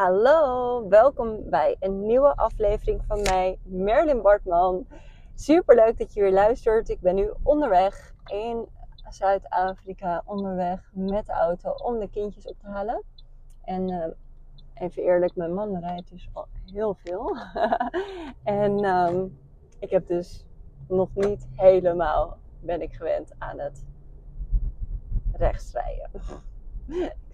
Hallo, welkom bij een nieuwe aflevering van mij, Merlin Bartman. Super leuk dat je weer luistert. Ik ben nu onderweg in Zuid-Afrika, onderweg met de auto om de kindjes op te halen. En uh, even eerlijk, mijn man rijdt dus al heel veel. en um, ik heb dus nog niet helemaal ben ik gewend aan het rechtsrijden.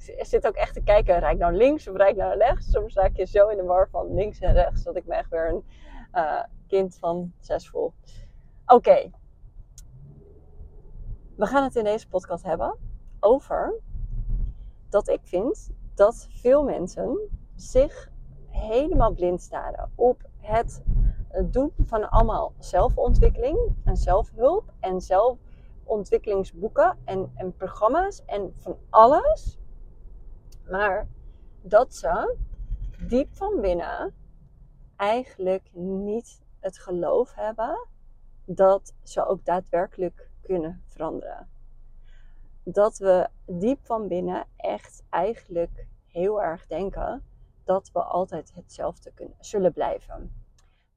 Ik zit ook echt te kijken, rijd ik nou links of rijd ik naar rechts? Soms raak je zo in de war van links en rechts dat ik me echt weer een uh, kind van zes voel. Oké, we gaan het in deze podcast hebben over dat ik vind dat veel mensen zich helemaal blind staren op het doen van allemaal zelfontwikkeling en zelfhulp en zelfontwikkelingsboeken en, en programma's en van alles. Maar dat ze diep van binnen eigenlijk niet het geloof hebben dat ze ook daadwerkelijk kunnen veranderen. Dat we diep van binnen echt eigenlijk heel erg denken dat we altijd hetzelfde kunnen, zullen blijven.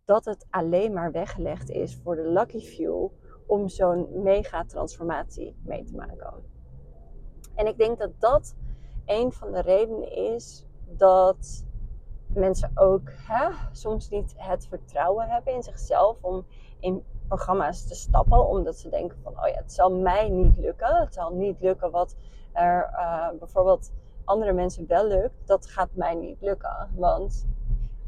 Dat het alleen maar weggelegd is voor de lucky few om zo'n mega transformatie mee te maken. En ik denk dat dat een van de redenen is dat mensen ook hè, soms niet het vertrouwen hebben in zichzelf om in programma's te stappen, omdat ze denken van, oh ja, het zal mij niet lukken. Het zal niet lukken wat er uh, bijvoorbeeld andere mensen wel lukt. Dat gaat mij niet lukken, want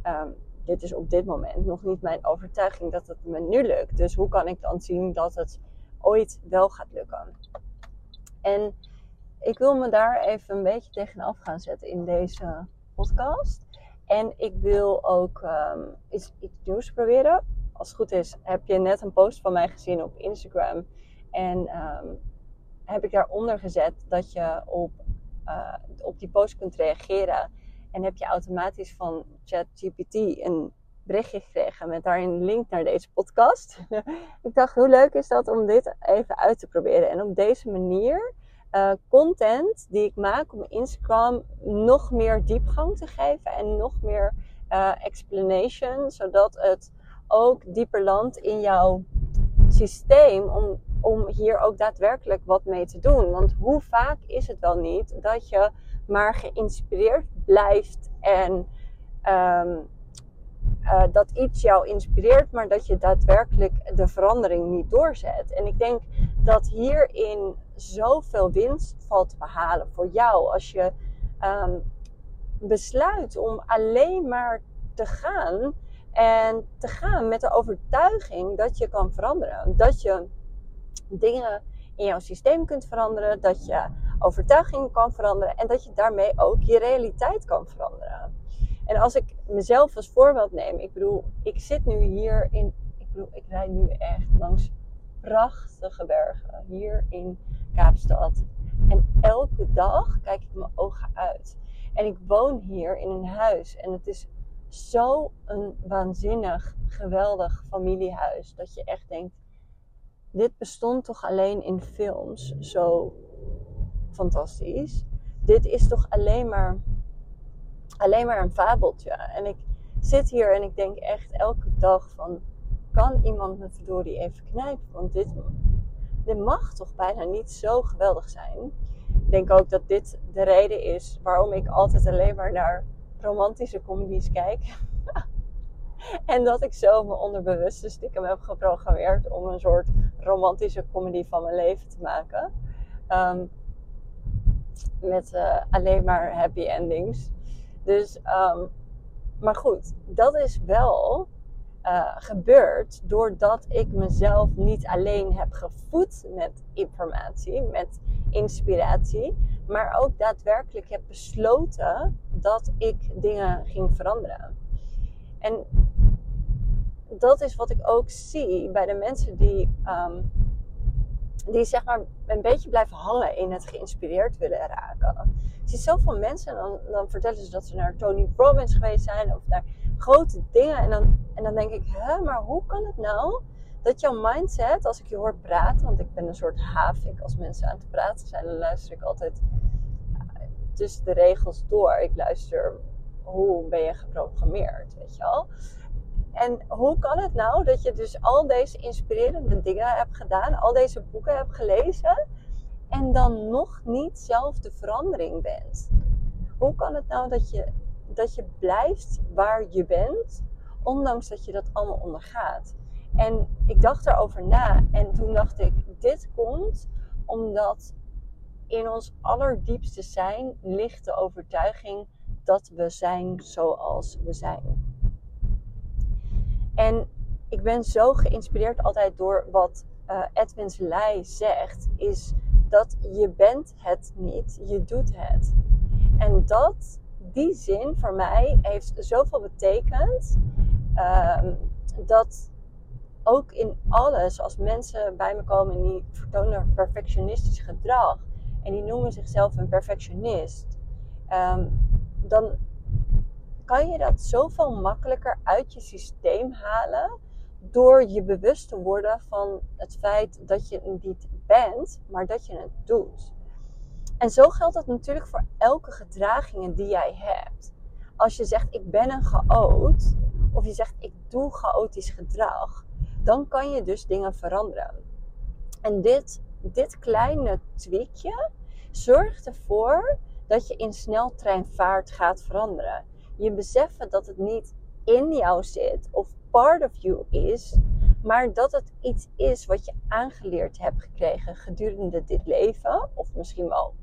um, dit is op dit moment nog niet mijn overtuiging dat het me nu lukt. Dus hoe kan ik dan zien dat het ooit wel gaat lukken? En ik wil me daar even een beetje tegenaf gaan zetten in deze podcast. En ik wil ook um, iets, iets nieuws proberen. Als het goed is, heb je net een post van mij gezien op Instagram. En um, heb ik daaronder gezet dat je op, uh, op die post kunt reageren. En heb je automatisch van ChatGPT een berichtje gekregen met daarin een link naar deze podcast. ik dacht, hoe leuk is dat om dit even uit te proberen. En op deze manier uh, content die ik maak op Instagram nog meer diepgang te geven en nog meer uh, explanation, zodat het ook dieper landt in jouw systeem om, om hier ook daadwerkelijk wat mee te doen. Want hoe vaak is het wel niet dat je maar geïnspireerd blijft en um, uh, dat iets jou inspireert, maar dat je daadwerkelijk de verandering niet doorzet. En ik denk dat hierin zoveel winst valt te behalen voor jou als je um, besluit om alleen maar te gaan en te gaan met de overtuiging dat je kan veranderen. Dat je dingen in jouw systeem kunt veranderen, dat je overtuigingen kan veranderen en dat je daarmee ook je realiteit kan veranderen. En als ik mezelf als voorbeeld neem, ik bedoel, ik zit nu hier in, ik bedoel, ik rijd nu echt langs prachtige bergen hier in Kaapstad. En elke dag kijk ik mijn ogen uit. En ik woon hier in een huis en het is zo een waanzinnig, geweldig familiehuis dat je echt denkt, dit bestond toch alleen in films zo fantastisch. Dit is toch alleen maar alleen maar een fabeltje. En ik zit hier en ik denk echt elke dag van... Kan iemand me verdorie even knijpen? Want dit, dit mag toch bijna niet zo geweldig zijn. Ik denk ook dat dit de reden is waarom ik altijd alleen maar naar romantische comedies kijk. en dat ik zo mijn onderbewuste stiekem heb geprogrammeerd om een soort romantische comedy van mijn leven te maken. Um, met uh, alleen maar happy endings. Dus, um, maar goed, dat is wel uh, gebeurd doordat ik mezelf niet alleen heb gevoed met informatie, met inspiratie, maar ook daadwerkelijk heb besloten dat ik dingen ging veranderen. En dat is wat ik ook zie bij de mensen die um, die zeg maar een beetje blijven hangen in het geïnspireerd willen raken. Je ziet zoveel mensen en dan, dan vertellen ze dat ze naar Tony Robbins geweest zijn of naar grote dingen. En dan, en dan denk ik, hè, maar hoe kan het nou dat jouw mindset, als ik je hoor praten, want ik ben een soort havik als mensen aan het praten zijn, dan luister ik altijd tussen de regels door. Ik luister hoe ben je geprogrammeerd, weet je wel? En hoe kan het nou dat je dus al deze inspirerende dingen hebt gedaan, al deze boeken hebt gelezen en dan nog niet zelf de verandering bent? Hoe kan het nou dat je, dat je blijft waar je bent, ondanks dat je dat allemaal ondergaat? En ik dacht erover na en toen dacht ik, dit komt omdat in ons allerdiepste zijn ligt de overtuiging dat we zijn zoals we zijn. En ik ben zo geïnspireerd altijd door wat uh, Edwin zegt, is dat je bent het niet, je doet het. En dat, die zin voor mij heeft zoveel betekend, uh, dat ook in alles, als mensen bij me komen en die vertonen perfectionistisch gedrag en die noemen zichzelf een perfectionist, um, dan kan je dat zoveel makkelijker uit je systeem halen door je bewust te worden van het feit dat je het niet bent, maar dat je het doet. En zo geldt dat natuurlijk voor elke gedraging die jij hebt. Als je zegt ik ben een chaot, of je zegt ik doe chaotisch gedrag, dan kan je dus dingen veranderen. En dit, dit kleine tweakje zorgt ervoor dat je in sneltreinvaart gaat veranderen. Je beseffen dat het niet in jou zit of part of you is, maar dat het iets is wat je aangeleerd hebt gekregen gedurende dit leven, of misschien wel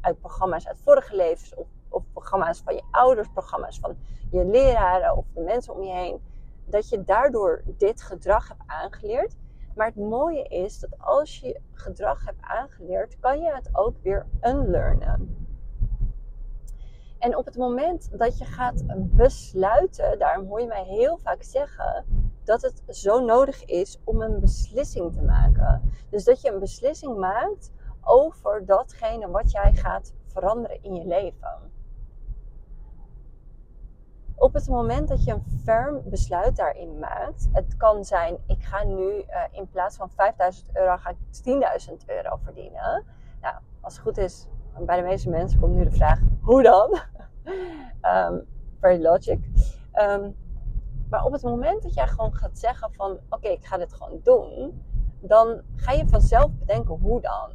uit programma's uit vorige levens, of, of programma's van je ouders, programma's van je leraren of de mensen om je heen dat je daardoor dit gedrag hebt aangeleerd. Maar het mooie is dat als je gedrag hebt aangeleerd, kan je het ook weer unlearnen. En op het moment dat je gaat besluiten, daarom hoor je mij heel vaak zeggen dat het zo nodig is om een beslissing te maken. Dus dat je een beslissing maakt over datgene wat jij gaat veranderen in je leven op het moment dat je een firm besluit daarin maakt, het kan zijn, ik ga nu uh, in plaats van 5000 euro, ga ik 10.000 euro verdienen. Nou, als het goed is, bij de meeste mensen komt nu de vraag, hoe dan? Um, very logic. Um, maar op het moment dat jij gewoon gaat zeggen van, oké, ik ga dit gewoon doen, dan ga je vanzelf bedenken, hoe dan?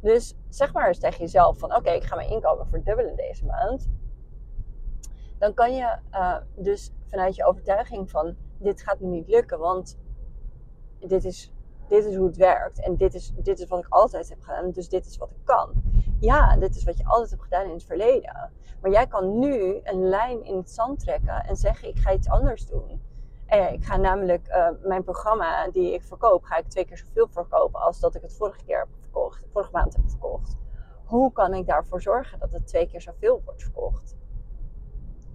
Dus zeg maar eens tegen jezelf van, oké, ik ga mijn inkomen verdubbelen deze maand dan kan je uh, dus vanuit je overtuiging van dit gaat me niet lukken, want dit is, dit is hoe het werkt en dit is, dit is wat ik altijd heb gedaan, dus dit is wat ik kan. Ja, dit is wat je altijd hebt gedaan in het verleden. Maar jij kan nu een lijn in het zand trekken en zeggen ik ga iets anders doen. En ik ga namelijk uh, mijn programma die ik verkoop, ga ik twee keer zoveel verkopen als dat ik het vorige keer heb vorige maand heb verkocht. Hoe kan ik daarvoor zorgen dat het twee keer zoveel wordt verkocht?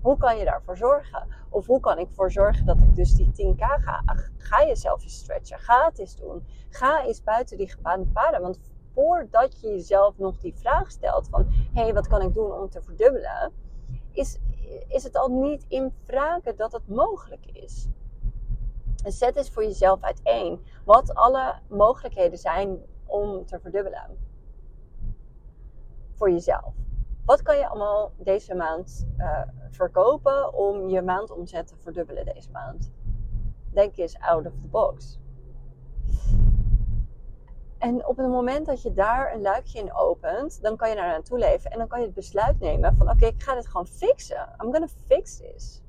Hoe kan je daarvoor zorgen? Of hoe kan ik ervoor zorgen dat ik dus die 10k ga? Ga jezelf eens stretchen. Ga het eens doen. Ga eens buiten die gebaande paden. Want voordat je jezelf nog die vraag stelt van... Hé, hey, wat kan ik doen om te verdubbelen? Is, is het al niet in vragen dat het mogelijk is. En zet eens voor jezelf uiteen wat alle mogelijkheden zijn om te verdubbelen. Voor jezelf. Wat kan je allemaal deze maand uh, verkopen om je maandomzet te verdubbelen deze maand? Denk eens out of the box. En op het moment dat je daar een luikje in opent, dan kan je daar naartoe leven. En dan kan je het besluit nemen van oké, ik ga dit gewoon fixen. I'm gonna fix this.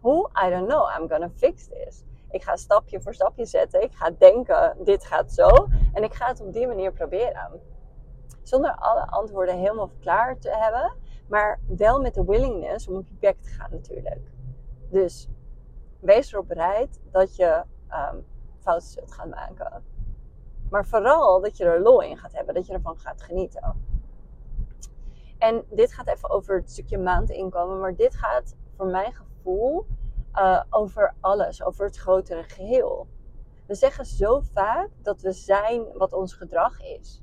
Hoe? I don't know. I'm gonna fix this. Ik ga stapje voor stapje zetten. Ik ga denken, dit gaat zo. En ik ga het op die manier proberen. Zonder alle antwoorden helemaal klaar te hebben. Maar wel met de willingness om op je bek te gaan natuurlijk. Dus wees erop bereid dat je um, fouten zult gaan maken. Maar vooral dat je er lol in gaat hebben. Dat je ervan gaat genieten. En dit gaat even over het stukje maandinkomen. Maar dit gaat voor mijn gevoel uh, over alles. Over het grotere geheel. We zeggen zo vaak dat we zijn wat ons gedrag is.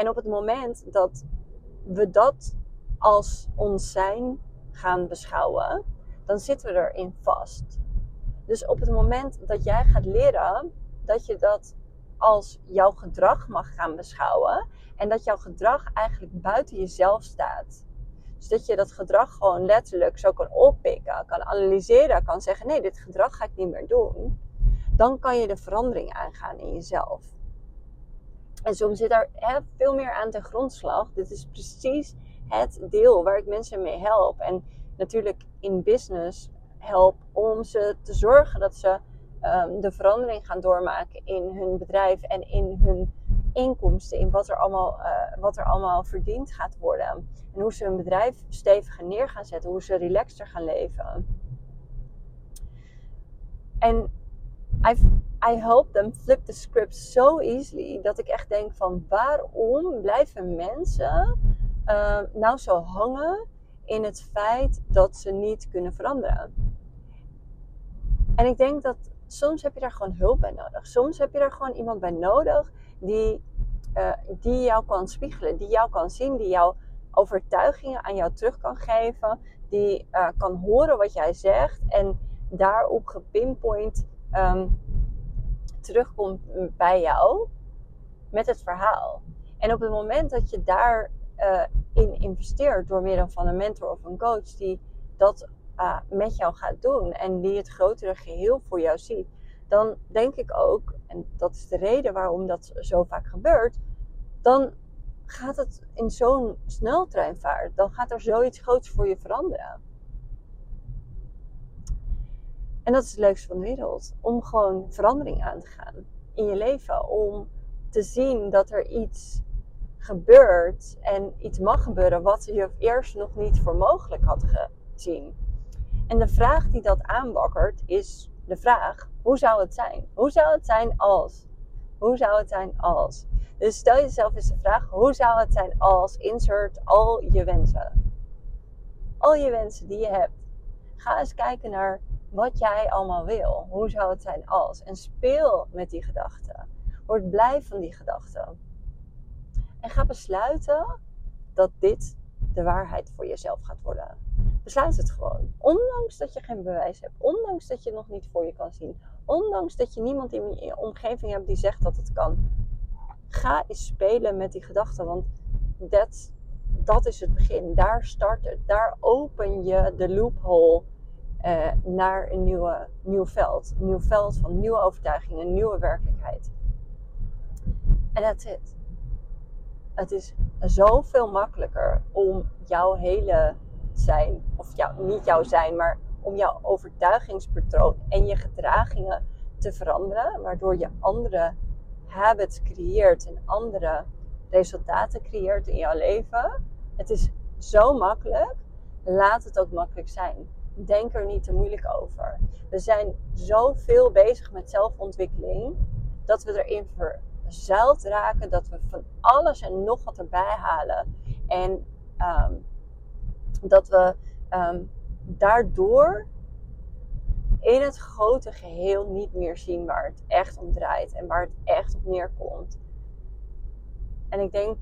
En op het moment dat we dat als ons zijn gaan beschouwen, dan zitten we erin vast. Dus op het moment dat jij gaat leren dat je dat als jouw gedrag mag gaan beschouwen en dat jouw gedrag eigenlijk buiten jezelf staat. Zodat je dat gedrag gewoon letterlijk zo kan oppikken, kan analyseren, kan zeggen: nee, dit gedrag ga ik niet meer doen. Dan kan je de verandering aangaan in jezelf. En soms zit daar veel meer aan ten grondslag. Dit is precies het deel waar ik mensen mee help. En natuurlijk in business help om ze te zorgen dat ze um, de verandering gaan doormaken in hun bedrijf en in hun inkomsten, in wat er, allemaal, uh, wat er allemaal verdiend gaat worden. En hoe ze hun bedrijf steviger neer gaan zetten, hoe ze relaxter gaan leven. En I help them flip the script so easily dat ik echt denk van waarom blijven mensen uh, nou zo hangen in het feit dat ze niet kunnen veranderen? En ik denk dat soms heb je daar gewoon hulp bij nodig. Soms heb je daar gewoon iemand bij nodig die, uh, die jou kan spiegelen, die jou kan zien, die jouw overtuigingen aan jou terug kan geven, die uh, kan horen wat jij zegt en daarop gepinpoint um, terugkomt bij jou met het verhaal. En op het moment dat je daarin in investeert door middel van een mentor of een coach die dat uh, met jou gaat doen en die het grotere geheel voor jou ziet, dan denk ik ook, en dat is de reden waarom dat zo vaak gebeurt, dan gaat het in zo'n sneltreinvaart, dan gaat er zoiets groots voor je veranderen. En dat is het leukste van de wereld. Om gewoon verandering aan te gaan in je leven. Om te zien dat er iets gebeurt en iets mag gebeuren wat je eerst nog niet voor mogelijk had gezien. En de vraag die dat aanbakkert is de vraag: hoe zou het zijn? Hoe zou het zijn als? Hoe zou het zijn als? Dus stel jezelf eens de vraag: hoe zou het zijn als insert al je wensen? Al je wensen die je hebt. Ga eens kijken naar wat jij allemaal wil. Hoe zou het zijn als? En speel met die gedachten. Word blij van die gedachten. En ga besluiten dat dit de waarheid voor jezelf gaat worden. Besluit het gewoon. Ondanks dat je geen bewijs hebt. Ondanks dat je het nog niet voor je kan zien. Ondanks dat je niemand in je omgeving hebt die zegt dat het kan. Ga eens spelen met die gedachten. Want dat, dat is het begin. Daar start het. Daar open je de loophole uh, naar een nieuwe, nieuw veld. Een nieuw veld van nieuwe overtuigingen, nieuwe werkelijkheid. En that's it. Het is zoveel makkelijker om jouw hele zijn, of niet jouw zijn, maar om jouw overtuigingspatroon en je gedragingen te veranderen, waardoor je andere habits creëert en andere resultaten creëert in jouw leven. Het is zo makkelijk. Laat het ook makkelijk zijn denk er niet te moeilijk over. We zijn zoveel bezig met zelfontwikkeling dat we erin verzuild raken, dat we van alles en nog wat erbij halen. En ehm, dat we ehm, daardoor in het grote geheel niet meer zien waar het echt om draait en waar het echt op neerkomt. En ik denk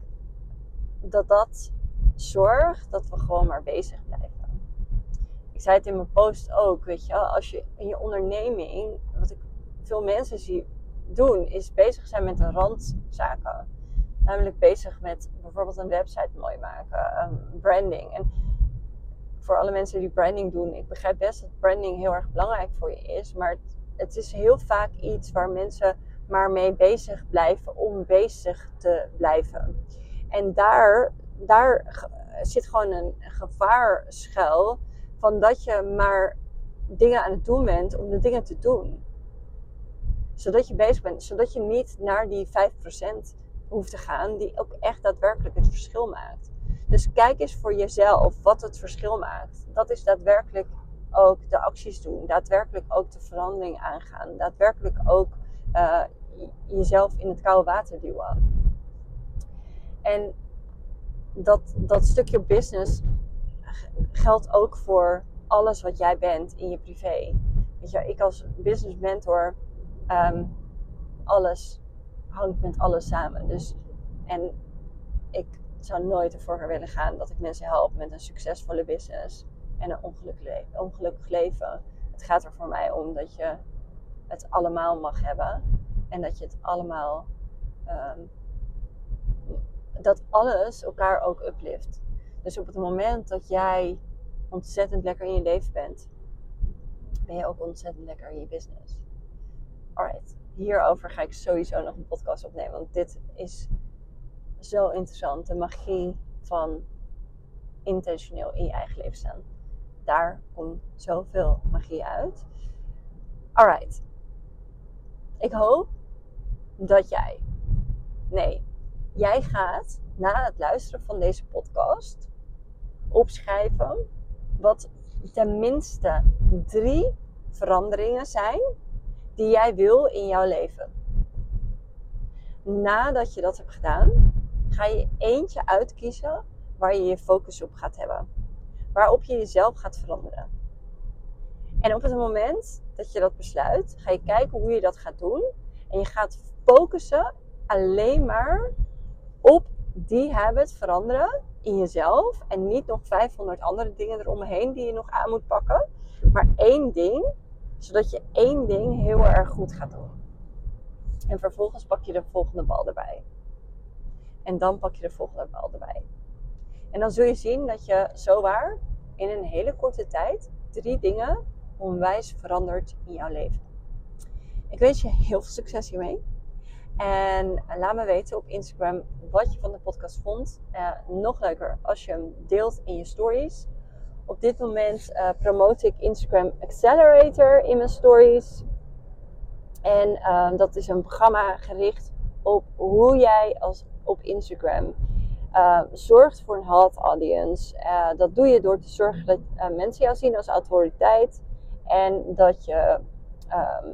dat dat zorgt dat we gewoon maar bezig blijven ik zei het in mijn post ook, weet je, als je in je onderneming, wat ik veel mensen zie doen, is bezig zijn met een randzaken. Namelijk bezig met bijvoorbeeld een website mooi maken, um, branding. En voor alle mensen die branding doen, ik begrijp best dat branding heel erg belangrijk voor je is, maar het, het is heel vaak iets waar mensen maar mee bezig blijven om bezig te blijven. En daar, daar zit gewoon een gevaar schuil van dat je maar dingen aan het doen bent om de dingen te doen. Zodat je bezig bent, zodat je niet naar die 5% hoeft te gaan, die ook echt daadwerkelijk het verschil maakt. Dus kijk eens voor jezelf wat het verschil maakt. Dat is daadwerkelijk ook de acties doen, daadwerkelijk ook de verandering aangaan, daadwerkelijk ook uh, jezelf in het koude water duwen. En dat, dat stukje business geldt ook voor alles wat jij bent in je privé. Weet je, ik als business mentor, um, alles hangt met alles samen. Dus, en ik zou nooit ervoor willen gaan dat ik mensen help met een succesvolle business en een ongelukkig, ongelukkig leven. Het gaat er voor mij om dat je het allemaal mag hebben en dat je het allemaal, um, dat alles elkaar ook uplift. Dus op het moment dat jij ontzettend lekker in je leven bent, ben je ook ontzettend lekker in je business. Alright, hierover ga ik sowieso nog een podcast opnemen, want dit is zo interessant. De magie van intentioneel in je eigen leven staan. Daar komt zoveel magie uit. Alright. Ik hoop dat jij. Nee, jij gaat na het luisteren van deze podcast opschrijven wat tenminste drie veranderingen zijn die jij wil in jouw leven. Nadat je dat hebt gedaan, ga je eentje uitkiezen waar je je focus op gaat hebben. Waarop je jezelf gaat veranderen. En op het moment dat je dat besluit, ga je kijken hoe je dat gaat doen. En je gaat focussen alleen maar op die habit veranderen in jezelf. En niet nog 500 andere dingen eromheen die je nog aan moet pakken. Maar één ding, zodat je één ding heel erg goed gaat doen. En vervolgens pak je de volgende bal erbij. En dan pak je de volgende bal erbij. En dan zul je zien dat je zowaar in een hele korte tijd drie dingen onwijs verandert in jouw leven. Ik wens je heel veel succes hiermee. En laat me weten op Instagram wat je van de podcast vond. Uh, nog leuker als je hem deelt in je stories. Op dit moment uh, promote ik Instagram Accelerator in mijn stories. En uh, dat is een programma gericht op hoe jij als op Instagram zorgt voor een hot audience. Dat doe je door te zorgen dat mensen jou zien als autoriteit en dat je ehm,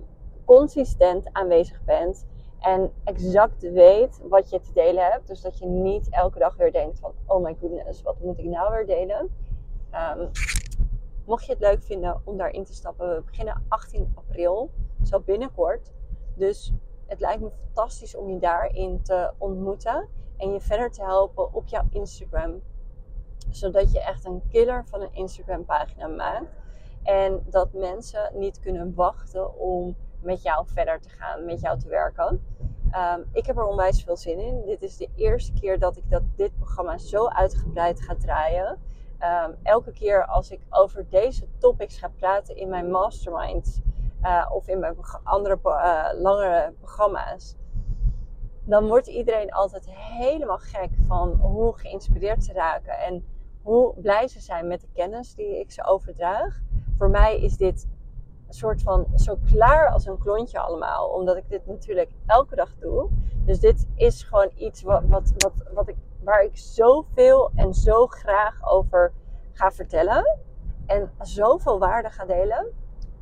consistent aanwezig bent en exact weet wat je te delen hebt. Dus dat je niet elke dag weer denkt van, oh my goodness, wat moet ik nou weer delen? Um, mocht je het leuk vinden om daarin te stappen, we beginnen 18 april, zo binnenkort. Dus het lijkt me fantastisch om je daarin te ontmoeten en je verder te helpen op jouw Instagram. Zodat je echt een killer van een Instagram pagina maakt. En dat mensen niet kunnen wachten om met jou verder te gaan, met jou te werken. Um, ik heb er onwijs veel zin in. Dit is de eerste keer dat ik dat, dit programma zo uitgebreid ga draaien. Um, elke keer als ik over deze topics ga praten in mijn masterminds uh, of in mijn andere uh, langere programma's, dan wordt iedereen altijd helemaal gek van hoe geïnspireerd ze raken en hoe blij ze zijn met de kennis die ik ze overdraag. Voor mij is dit een soort van zo klaar als een klontje allemaal, omdat ik dit natuurlijk elke dag doe. Dus dit is gewoon iets wat, wat, wat, wat ik, waar ik zoveel en zo graag over ga vertellen en zoveel waarde ga delen.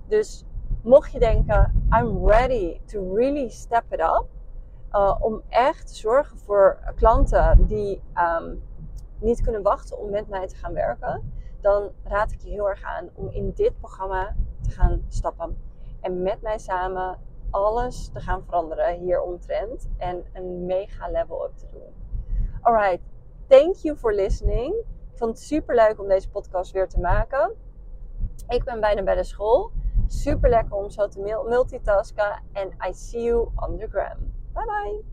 Dus mocht je denken, I'm ready to really step it up uh, om echt te zorgen voor klanten die um, niet kunnen wachten om met mij te gaan werken, dan raad ik je heel erg aan om in dit programma te gaan stappen. En met mij samen alles te gaan veranderen hier omtrent en een mega level up te doen. Alright, thank you for listening. Ik vond het super leuk om deze podcast weer te maken. Ik ben bijna bij de school. Super lekker om zo te multitasken. En I see you on the gram. Bye bye.